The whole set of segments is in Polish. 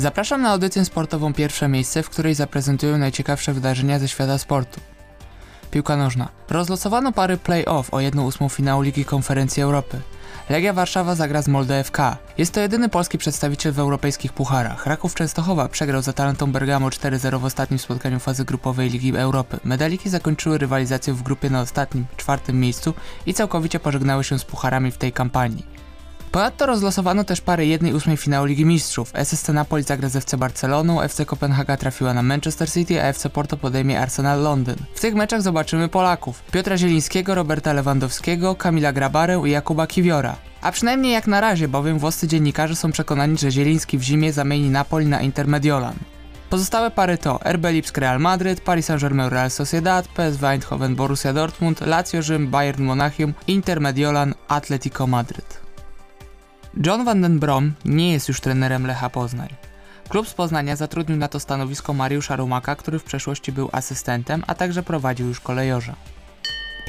Zapraszam na audycję sportową Pierwsze Miejsce, w której zaprezentuję najciekawsze wydarzenia ze świata sportu. Piłka nożna. Rozlosowano pary play-off o 1-8 finału Ligi Konferencji Europy. Legia Warszawa zagra z Molde FK. Jest to jedyny polski przedstawiciel w europejskich pucharach. Raków Częstochowa przegrał za Talentą Bergamo 4-0 w ostatnim spotkaniu fazy grupowej Ligi Europy. Medaliki zakończyły rywalizację w grupie na ostatnim, czwartym miejscu i całkowicie pożegnały się z pucharami w tej kampanii. Ponadto rozlosowano też parę 1-8 finału Ligi Mistrzów. SSC Napoli zagra z FC Barceloną, FC Kopenhaga trafiła na Manchester City, a FC Porto podejmie Arsenal Londyn. W tych meczach zobaczymy Polaków. Piotra Zielińskiego, Roberta Lewandowskiego, Kamila Grabarę i Jakuba Kiwiora. A przynajmniej jak na razie, bowiem włoscy dziennikarze są przekonani, że Zieliński w zimie zamieni Napoli na Inter Mediolan. Pozostałe pary to RB Lipsk Real Madryt, Paris Saint-Germain Real Sociedad, PSV Eindhoven Borussia Dortmund, Lazio Rzym, Bayern Monachium, Inter Mediolan, Atletico Madryt. John van den Brom nie jest już trenerem Lecha Poznań. Klub z Poznania zatrudnił na to stanowisko Mariusza Rumaka, który w przeszłości był asystentem, a także prowadził już kolejorza.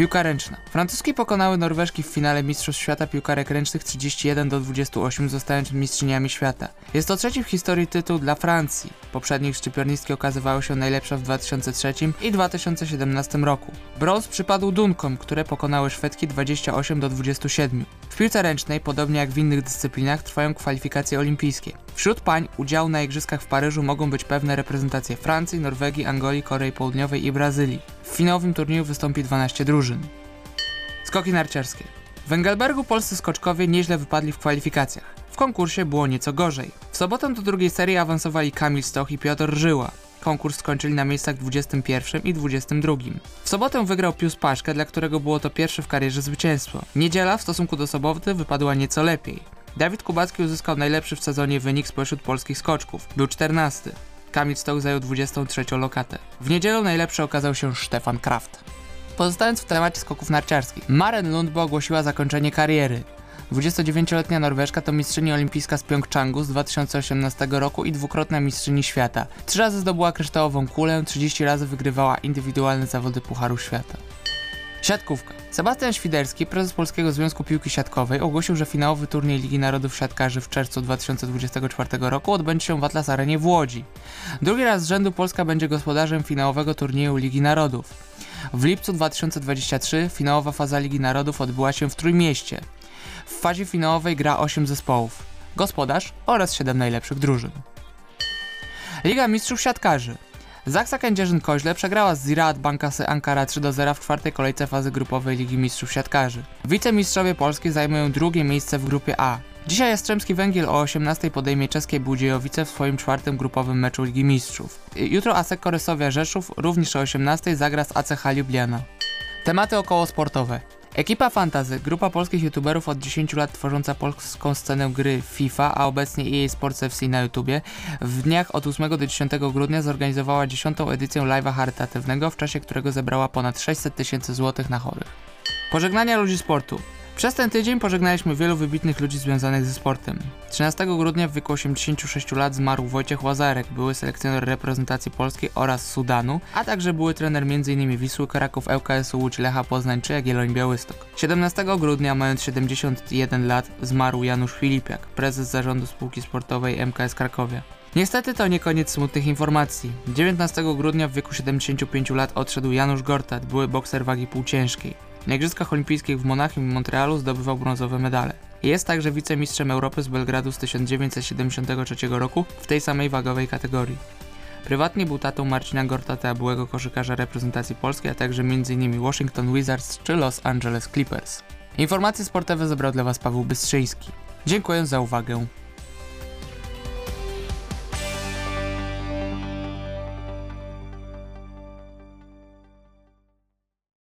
Piłka ręczna. Francuski pokonały Norweżki w finale Mistrzostw Świata Piłkarek Ręcznych 31 do 28, zostając mistrzyniami świata. Jest to trzeci w historii tytuł dla Francji. Poprzednich szczypiornistki okazywały się najlepsze w 2003 i 2017 roku. Brąz przypadł Dunkom, które pokonały Szwedki 28 do 27. W piłce ręcznej, podobnie jak w innych dyscyplinach, trwają kwalifikacje olimpijskie. Wśród pań udziału na igrzyskach w Paryżu mogą być pewne reprezentacje Francji, Norwegii, Angolii, Korei Południowej i Brazylii. Finałowym turnieju wystąpi 12 drużyn. Skoki narciarskie. W Engelbergu polscy skoczkowie nieźle wypadli w kwalifikacjach. W konkursie było nieco gorzej. W sobotę do drugiej serii awansowali Kamil Stoch i Piotr Żyła. Konkurs skończyli na miejscach 21 i 22. W sobotę wygrał Pius Paszkę, dla którego było to pierwsze w karierze zwycięstwo. Niedziela w stosunku do soboty wypadła nieco lepiej. Dawid Kubacki uzyskał najlepszy w sezonie wynik spośród polskich skoczków. Był 14. Kamil Stoch zajął 23 lokatę. W niedzielę najlepszy okazał się Stefan Kraft. Pozostając w temacie skoków narciarskich, Maren Lundbo ogłosiła zakończenie kariery. 29-letnia Norweżka to mistrzyni olimpijska z Pjongczangu z 2018 roku i dwukrotna mistrzyni świata. Trzy razy zdobyła kryształową kulę, 30 razy wygrywała indywidualne zawody Pucharu Świata. Siatkówka. Sebastian Świderski, prezes Polskiego Związku Piłki Siatkowej, ogłosił, że finałowy turniej Ligi Narodów Siatkarzy w czerwcu 2024 roku odbędzie się w Atlas Arenie w Łodzi. Drugi raz z rzędu Polska będzie gospodarzem finałowego turnieju Ligi Narodów. W lipcu 2023 finałowa faza Ligi Narodów odbyła się w Trójmieście. W fazie finałowej gra 8 zespołów, gospodarz oraz 7 najlepszych drużyn. Liga Mistrzów Siatkarzy. Zaksa Kędzierzyn-Koźle przegrała z Ziraat Bankasy Ankara 3 do 0 w czwartej kolejce fazy grupowej Ligi Mistrzów Siatkarzy. Wicemistrzowie Polski zajmują drugie miejsce w grupie A. Dzisiaj Jastrzębski Węgiel o 18 podejmie czeskie Budziejowice w swoim czwartym grupowym meczu Ligi Mistrzów. Jutro ASEK Korysowia Rzeszów również o 18 zagra z ACH Ljubljana. Tematy około sportowe. Ekipa Fantazy, grupa polskich youtuberów od 10 lat tworząca polską scenę gry FIFA, a obecnie EA Sports FC na YouTubie, w dniach od 8 do 10 grudnia zorganizowała 10. edycję live'a charytatywnego, w czasie którego zebrała ponad 600 tysięcy złotych na chorych. Pożegnania ludzi sportu. Przez ten tydzień pożegnaliśmy wielu wybitnych ludzi związanych ze sportem. 13 grudnia w wieku 86 lat zmarł Wojciech Łazarek, były selekcjoner reprezentacji polskiej oraz Sudanu, a także były trener m.in. Wisły Kraków, ŁKS-u Łódź, Lecha Poznań czy Jagielloń Białystok. 17 grudnia, mając 71 lat, zmarł Janusz Filipiak, prezes zarządu spółki sportowej MKS Krakowia. Niestety to nie koniec smutnych informacji. 19 grudnia w wieku 75 lat odszedł Janusz Gortat, były bokser wagi półciężkiej. Na Igrzyskach Olimpijskich w Monachium i Montrealu zdobywał brązowe medale. Jest także wicemistrzem Europy z Belgradu z 1973 roku w tej samej wagowej kategorii. Prywatnie był tatą Marcina Gortata, byłego koszykarza reprezentacji polskiej, a także m.in. Washington Wizards czy Los Angeles Clippers. Informacje sportowe zebrał dla Was Paweł Bystrzyński. Dziękuję za uwagę.